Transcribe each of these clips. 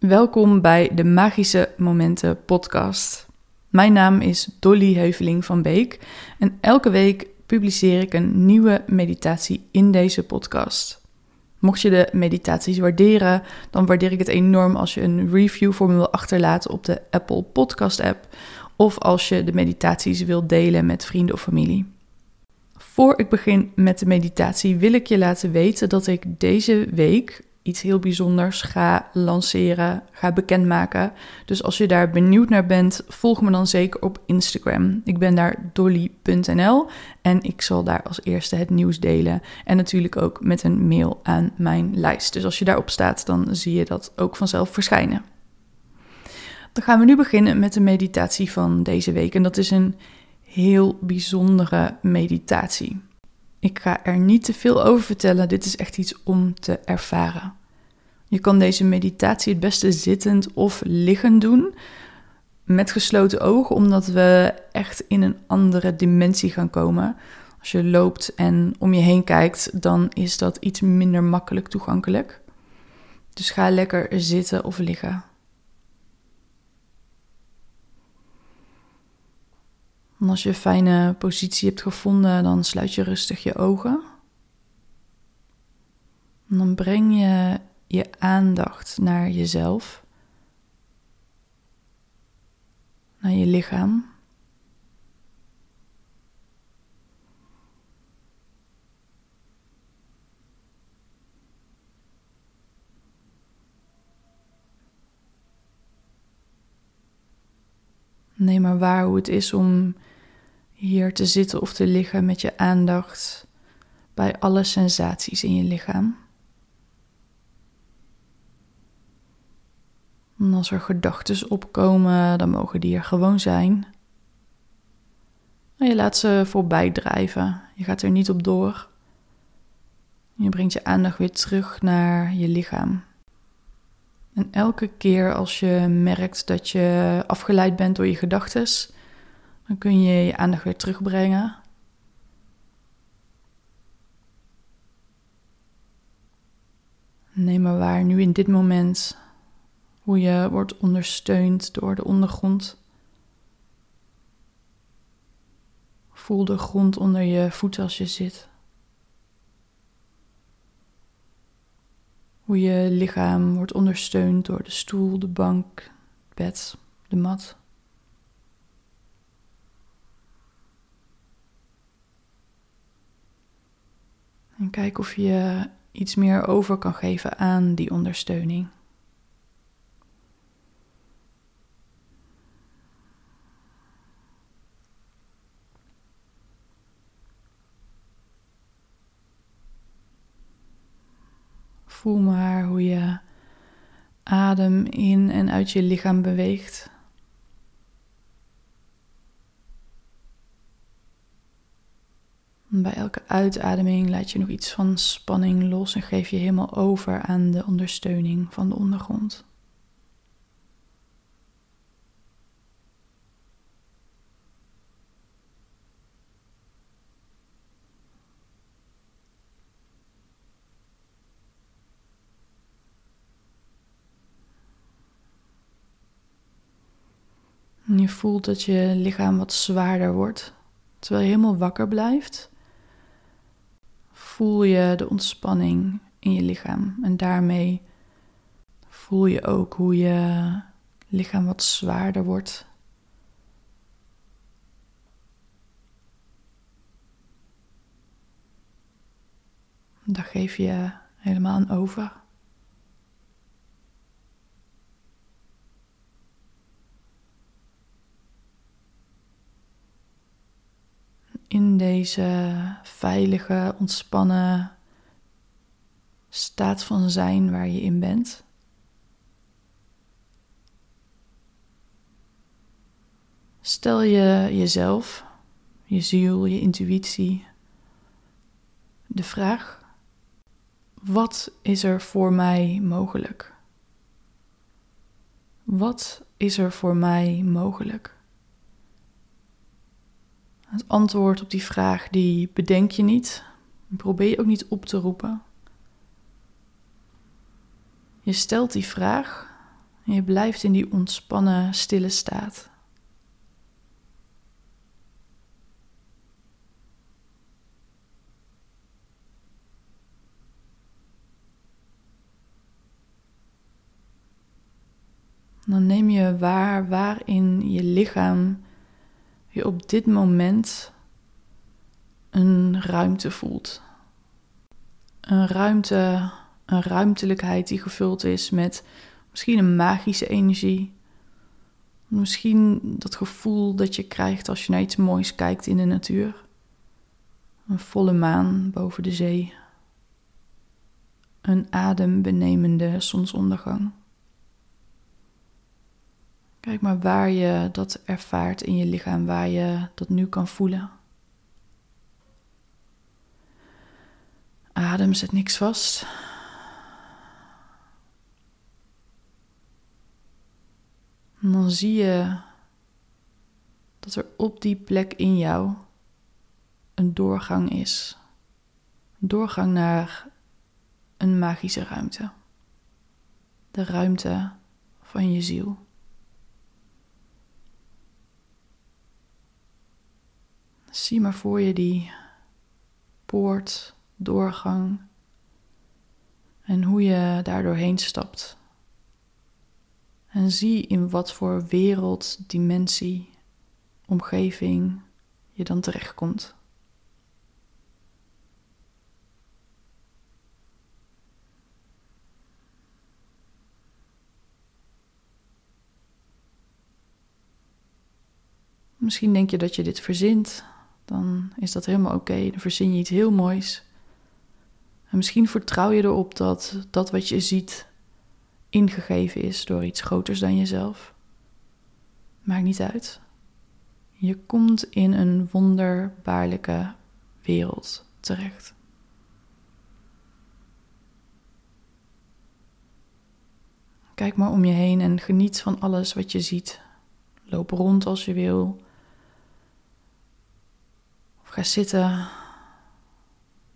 Welkom bij de Magische Momenten podcast. Mijn naam is Dolly Heuveling van Beek en elke week publiceer ik een nieuwe meditatie in deze podcast. Mocht je de meditaties waarderen, dan waardeer ik het enorm als je een review voor me wil achterlaten op de Apple Podcast app of als je de meditaties wilt delen met vrienden of familie. Voor ik begin met de meditatie wil ik je laten weten dat ik deze week iets heel bijzonders ga lanceren, ga bekendmaken. Dus als je daar benieuwd naar bent, volg me dan zeker op Instagram. Ik ben daar dolly.nl en ik zal daar als eerste het nieuws delen. En natuurlijk ook met een mail aan mijn lijst. Dus als je daarop staat, dan zie je dat ook vanzelf verschijnen. Dan gaan we nu beginnen met de meditatie van deze week. En dat is een heel bijzondere meditatie. Ik ga er niet te veel over vertellen. Dit is echt iets om te ervaren. Je kan deze meditatie het beste zittend of liggend doen. Met gesloten ogen, omdat we echt in een andere dimensie gaan komen. Als je loopt en om je heen kijkt, dan is dat iets minder makkelijk toegankelijk. Dus ga lekker zitten of liggen. En als je een fijne positie hebt gevonden, dan sluit je rustig je ogen. En dan breng je je aandacht naar jezelf, naar je lichaam. Neem maar waar hoe het is om hier te zitten of te liggen met je aandacht bij alle sensaties in je lichaam. En als er gedachten opkomen, dan mogen die er gewoon zijn. En je laat ze voorbij drijven. Je gaat er niet op door. Je brengt je aandacht weer terug naar je lichaam. En elke keer als je merkt dat je afgeleid bent door je gedachten, dan kun je je aandacht weer terugbrengen. Neem maar waar nu in dit moment hoe je wordt ondersteund door de ondergrond. Voel de grond onder je voeten als je zit. Hoe je lichaam wordt ondersteund door de stoel, de bank, het bed, de mat. En kijk of je iets meer over kan geven aan die ondersteuning. Voel maar hoe je adem in en uit je lichaam beweegt. Bij elke uitademing laat je nog iets van spanning los en geef je helemaal over aan de ondersteuning van de ondergrond. Je voelt dat je lichaam wat zwaarder wordt. Terwijl je helemaal wakker blijft, voel je de ontspanning in je lichaam. En daarmee voel je ook hoe je lichaam wat zwaarder wordt. Daar geef je helemaal aan over. Deze veilige, ontspannen staat van zijn waar je in bent. Stel je jezelf, je ziel, je intuïtie de vraag: wat is er voor mij mogelijk? Wat is er voor mij mogelijk? Het antwoord op die vraag, die bedenk je niet. Probeer je ook niet op te roepen. Je stelt die vraag En je blijft in die ontspannen, stille staat. Dan neem je waar waarin je lichaam je op dit moment een ruimte voelt. Een ruimte, een ruimtelijkheid die gevuld is met misschien een magische energie. Misschien dat gevoel dat je krijgt als je naar iets moois kijkt in de natuur. Een volle maan boven de zee. Een adembenemende zonsondergang. Kijk maar waar je dat ervaart in je lichaam, waar je dat nu kan voelen. Adem, zet niks vast. Dan zie je dat er op die plek in jou een doorgang is. Een doorgang naar een magische ruimte. De ruimte van je ziel. Zie maar voor je die poort, doorgang en hoe je daar doorheen stapt. En zie in wat voor wereld, dimensie, omgeving je dan terechtkomt. Misschien denk je dat je dit verzint, dan is dat helemaal oké. Dan verzin je iets heel moois. En misschien vertrouw je erop dat dat wat je ziet ingegeven is door iets groters dan jezelf. Maakt niet uit. Je komt in een wonderbaarlijke wereld terecht. Kijk maar om je heen en geniet van alles wat je ziet. Loop rond als je wil. Ga zitten.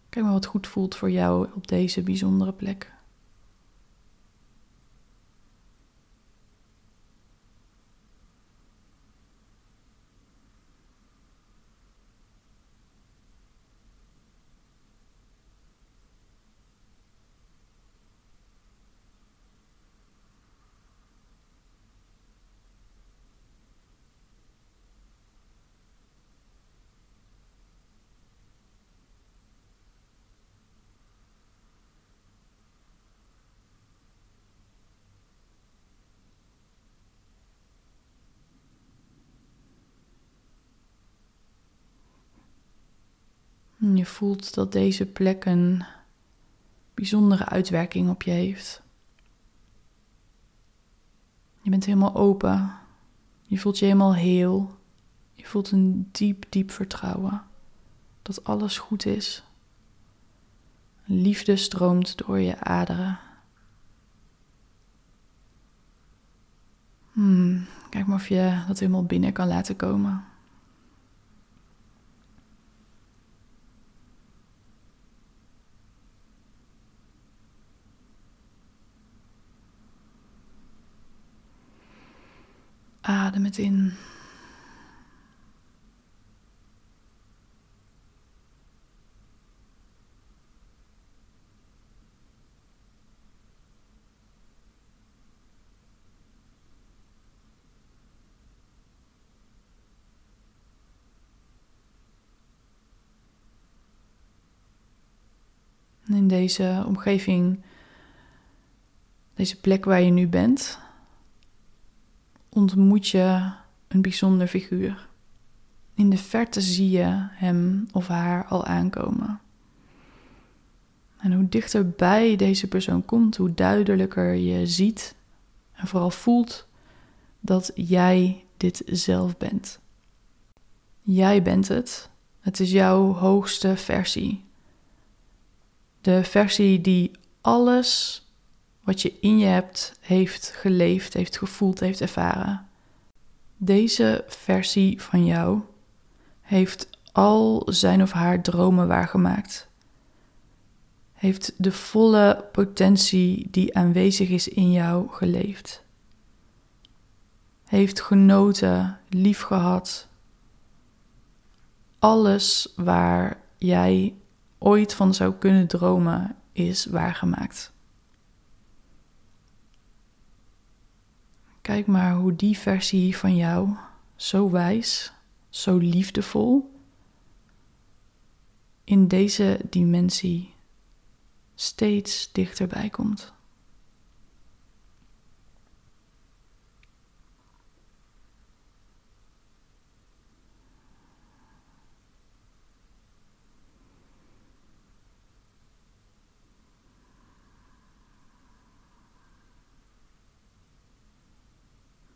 Kijk maar wat goed voelt voor jou op deze bijzondere plek. Je voelt dat deze plek een bijzondere uitwerking op je heeft. Je bent helemaal open. Je voelt je helemaal heel. Je voelt een diep, diep vertrouwen dat alles goed is. Liefde stroomt door je aderen. Hmm, kijk maar of je dat helemaal binnen kan laten komen. Adem in. in deze omgeving, deze plek waar je nu bent, ontmoet je een bijzonder figuur. In de verte zie je hem of haar al aankomen. En hoe dichterbij deze persoon komt, hoe duidelijker je ziet en vooral voelt dat jij dit zelf bent. Jij bent het. Het is jouw hoogste versie. De versie die alles wat je in je hebt, heeft geleefd, heeft gevoeld, heeft ervaren. Deze versie van jou heeft al zijn of haar dromen waargemaakt. Heeft de volle potentie die aanwezig is in jou geleefd. heeft genoten, lief gehad. Alles waar jij ooit van zou kunnen dromen is waargemaakt. Kijk maar hoe die versie van jou, zo wijs, zo liefdevol, in deze dimensie steeds dichterbij komt.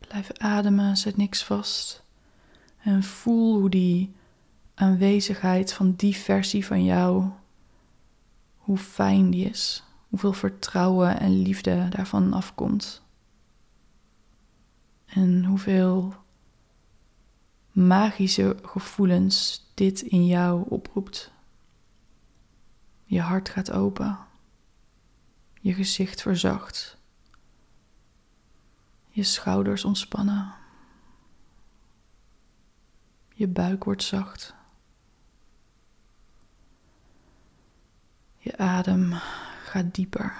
Blijf ademen, zet niks vast. En voel hoe die aanwezigheid van die versie van jou, hoe fijn die is. Hoeveel vertrouwen en liefde daarvan afkomt. En hoeveel magische gevoelens dit in jou oproept. Je hart gaat open. Je gezicht verzacht. Je schouders ontspannen. Je buik wordt zacht. Je adem gaat dieper.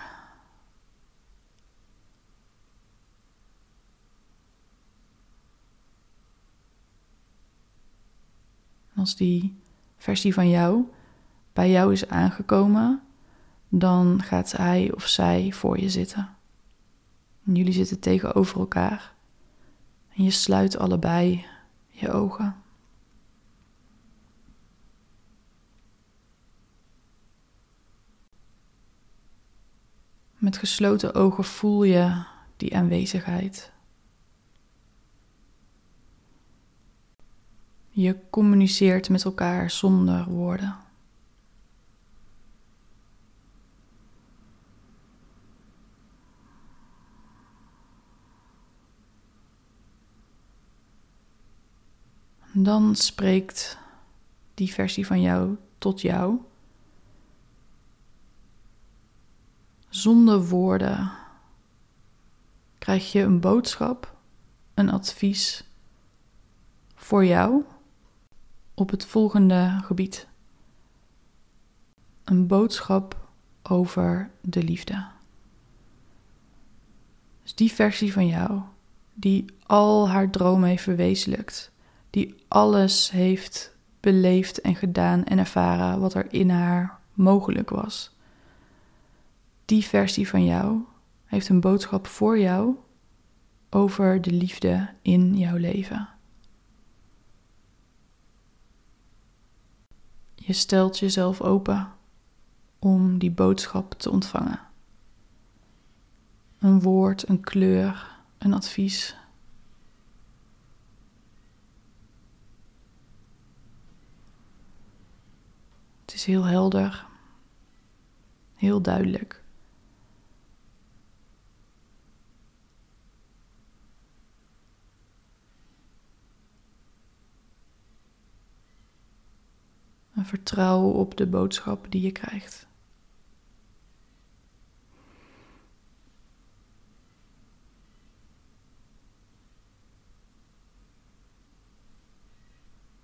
Als die versie van jou bij jou is aangekomen, dan gaat hij of zij voor je zitten. En jullie zitten tegenover elkaar. En je sluit allebei je ogen. Met gesloten ogen voel je die aanwezigheid. Je communiceert met elkaar zonder woorden. Dan spreekt die versie van jou tot jou. Zonder woorden krijg je een boodschap, een advies voor jou op het volgende gebied. Een boodschap over de liefde. Dus die versie van jou, die al haar dromen heeft verwezenlijkt, die alles heeft beleefd en gedaan en ervaren wat er in haar mogelijk was. Die versie van jou heeft een boodschap voor jou over de liefde in jouw leven. Je stelt jezelf open om die boodschap te ontvangen. Een woord, een kleur, een advies. Het is heel helder, heel duidelijk. En vertrouw op de boodschap die je krijgt.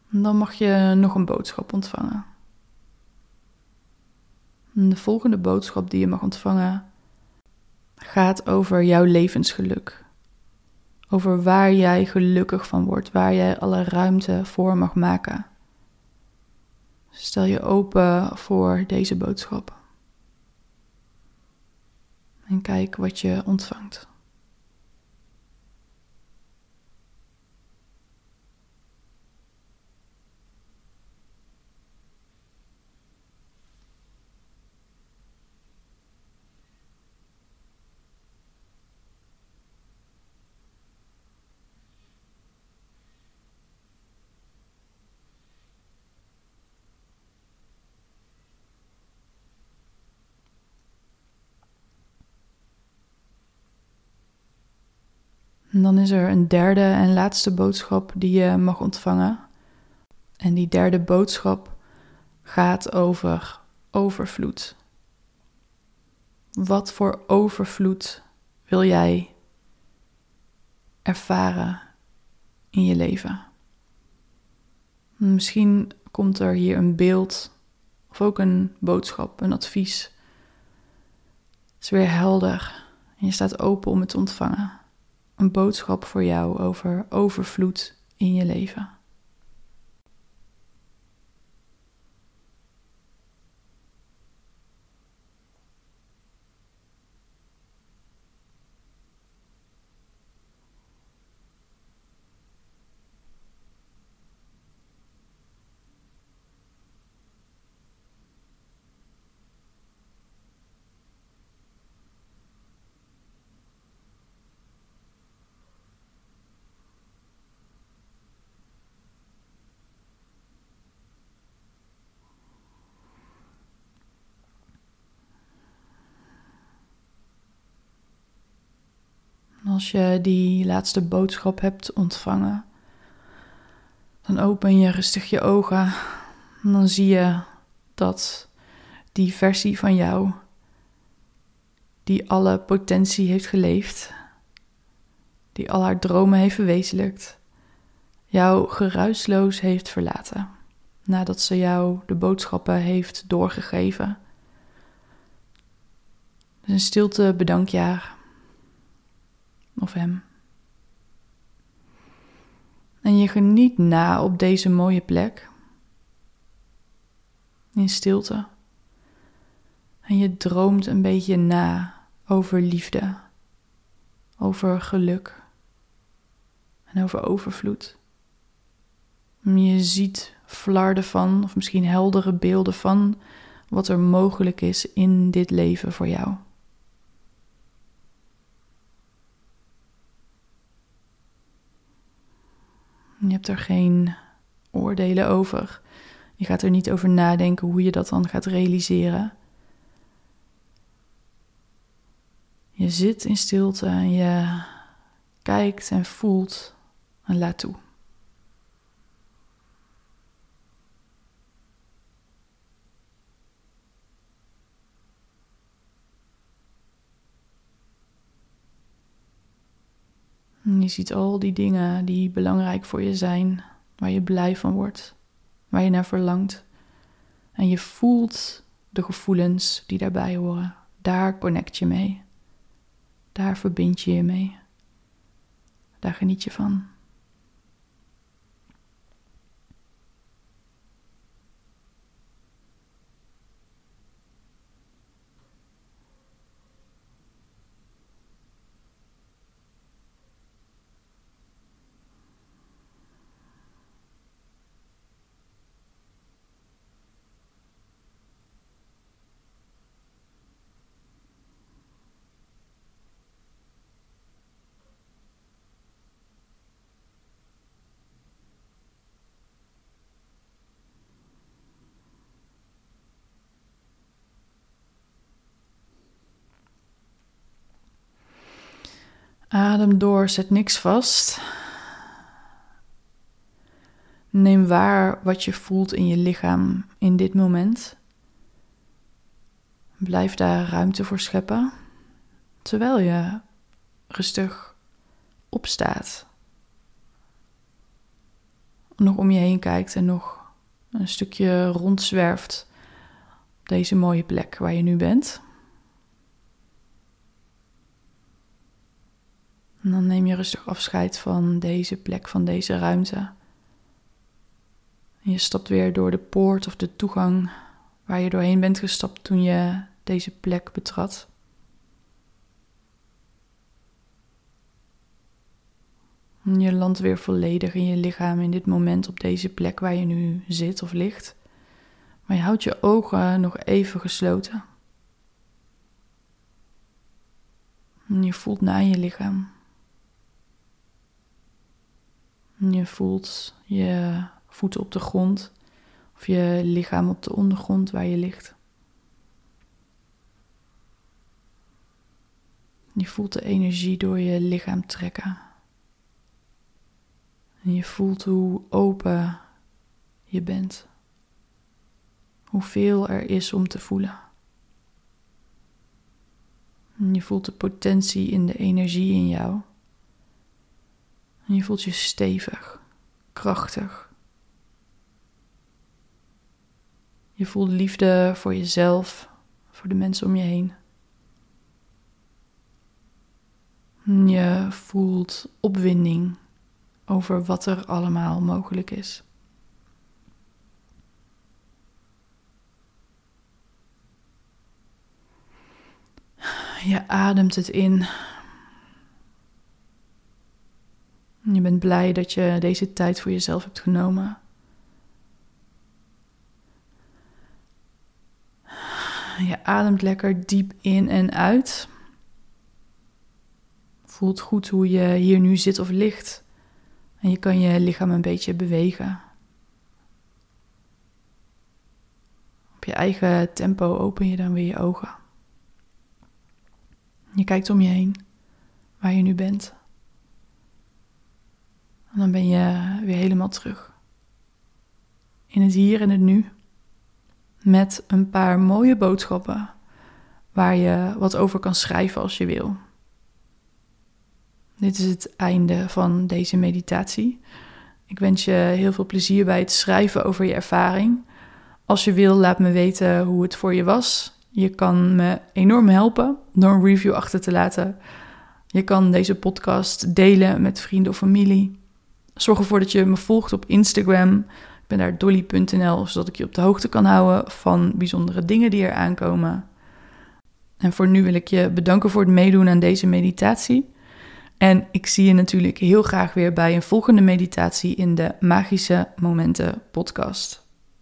dan mag je nog een boodschap ontvangen. De volgende boodschap die je mag ontvangen gaat over jouw levensgeluk. Over waar jij gelukkig van wordt, waar jij alle ruimte voor mag maken. Stel je open voor deze boodschap. En kijk wat je ontvangt. En dan is er een derde en laatste boodschap die je mag ontvangen. En die derde boodschap gaat over overvloed. Wat voor overvloed wil jij ervaren in je leven. Misschien komt er hier een beeld of ook een boodschap, een advies. Het is weer helder en je staat open om het te ontvangen. Een boodschap voor jou over overvloed in je leven. Als je die laatste boodschap hebt ontvangen, dan open je rustig je ogen. En dan zie je dat die versie van jou, die alle potentie heeft geleefd, die al haar dromen heeft verwezenlijkt, jou geruisloos heeft verlaten. Nadat ze jou de boodschappen heeft doorgegeven. Dus in stilte bedank je haar of hem. En je geniet na op deze mooie plek. In stilte. En je droomt een beetje na over liefde, over geluk en over overvloed. Je ziet flarden van, of misschien heldere beelden van, wat er mogelijk is in dit leven voor jou. Je hebt er geen oordelen over. Je gaat er niet over nadenken hoe je dat dan gaat realiseren. Je zit in stilte en je kijkt en voelt en laat toe. Je ziet al die dingen die belangrijk voor je zijn, waar je blij van wordt, waar je naar verlangt. En je voelt de gevoelens die daarbij horen. Daar connect je mee. Daar verbind je je mee. Daar geniet je van. Adem door, zet niks vast. Neem waar wat je voelt in je lichaam in dit moment. Blijf daar ruimte voor scheppen, terwijl je rustig opstaat. Nog om je heen kijkt en nog een stukje rondzwerft op deze mooie plek waar je nu bent. En dan neem je rustig afscheid van deze plek, van deze ruimte. Je stapt weer door de poort of de toegang waar je doorheen bent gestapt toen je deze plek betrad. Je landt weer volledig in je lichaam in dit moment op deze plek waar je nu zit of ligt. Maar je houdt je ogen nog even gesloten. En je voelt naar je lichaam. Je voelt je voeten op de grond of je lichaam op de ondergrond waar je ligt. Je voelt de energie door je lichaam trekken. En je voelt hoe open je bent. Hoeveel er is om te voelen. En je voelt de potentie in de energie in jou. Je voelt je stevig, krachtig. Je voelt liefde voor jezelf, voor de mensen om je heen. Je voelt opwinding over wat er allemaal mogelijk is. Je ademt het in. Je bent blij dat je deze tijd voor jezelf hebt genomen. Je ademt lekker diep in en uit. Voelt goed hoe je hier nu zit of ligt. En je kan je lichaam een beetje bewegen. Op je eigen tempo open je dan weer je ogen. Je kijkt om je heen, waar je nu bent. En dan ben je weer helemaal terug. In het hier en het nu. Met een paar mooie boodschappen waar je wat over kan schrijven als je wil. Dit is het einde van deze meditatie. Ik wens je heel veel plezier bij het schrijven over je ervaring. Als je wil, laat me weten hoe het voor je was. Je kan me enorm helpen door een review achter te laten. Je kan deze podcast delen met vrienden of familie. Zorg ervoor dat je me volgt op Instagram. Ik ben daar dolly.nl, zodat ik je op de hoogte kan houden van bijzondere dingen die er aankomen. En voor nu wil ik je bedanken voor het meedoen aan deze meditatie. En ik zie je natuurlijk heel graag weer bij een volgende meditatie in de Magische Momenten podcast.